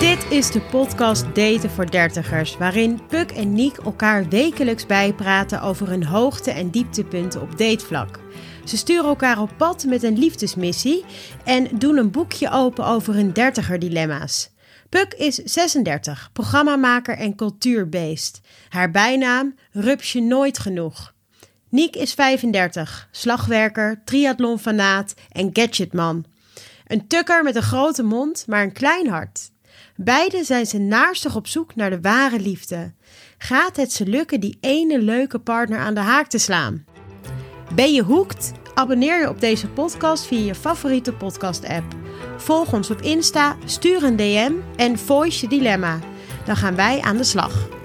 Dit is de podcast Daten voor Dertigers, waarin Puk en Niek elkaar wekelijks bijpraten over hun hoogte- en dieptepunten op datevlak. Ze sturen elkaar op pad met een liefdesmissie en doen een boekje open over hun dertiger-dilemma's. Puk is 36, programmamaker en cultuurbeest. Haar bijnaam Rupsje Nooit Genoeg. Niek is 35, slagwerker, triathlonfanaat en gadgetman. Een tukker met een grote mond, maar een klein hart. Beiden zijn ze naarstig op zoek naar de ware liefde. Gaat het ze lukken die ene leuke partner aan de haak te slaan? Ben je hoekt? Abonneer je op deze podcast via je favoriete podcast-app. Volg ons op Insta, stuur een DM en voice je dilemma. Dan gaan wij aan de slag.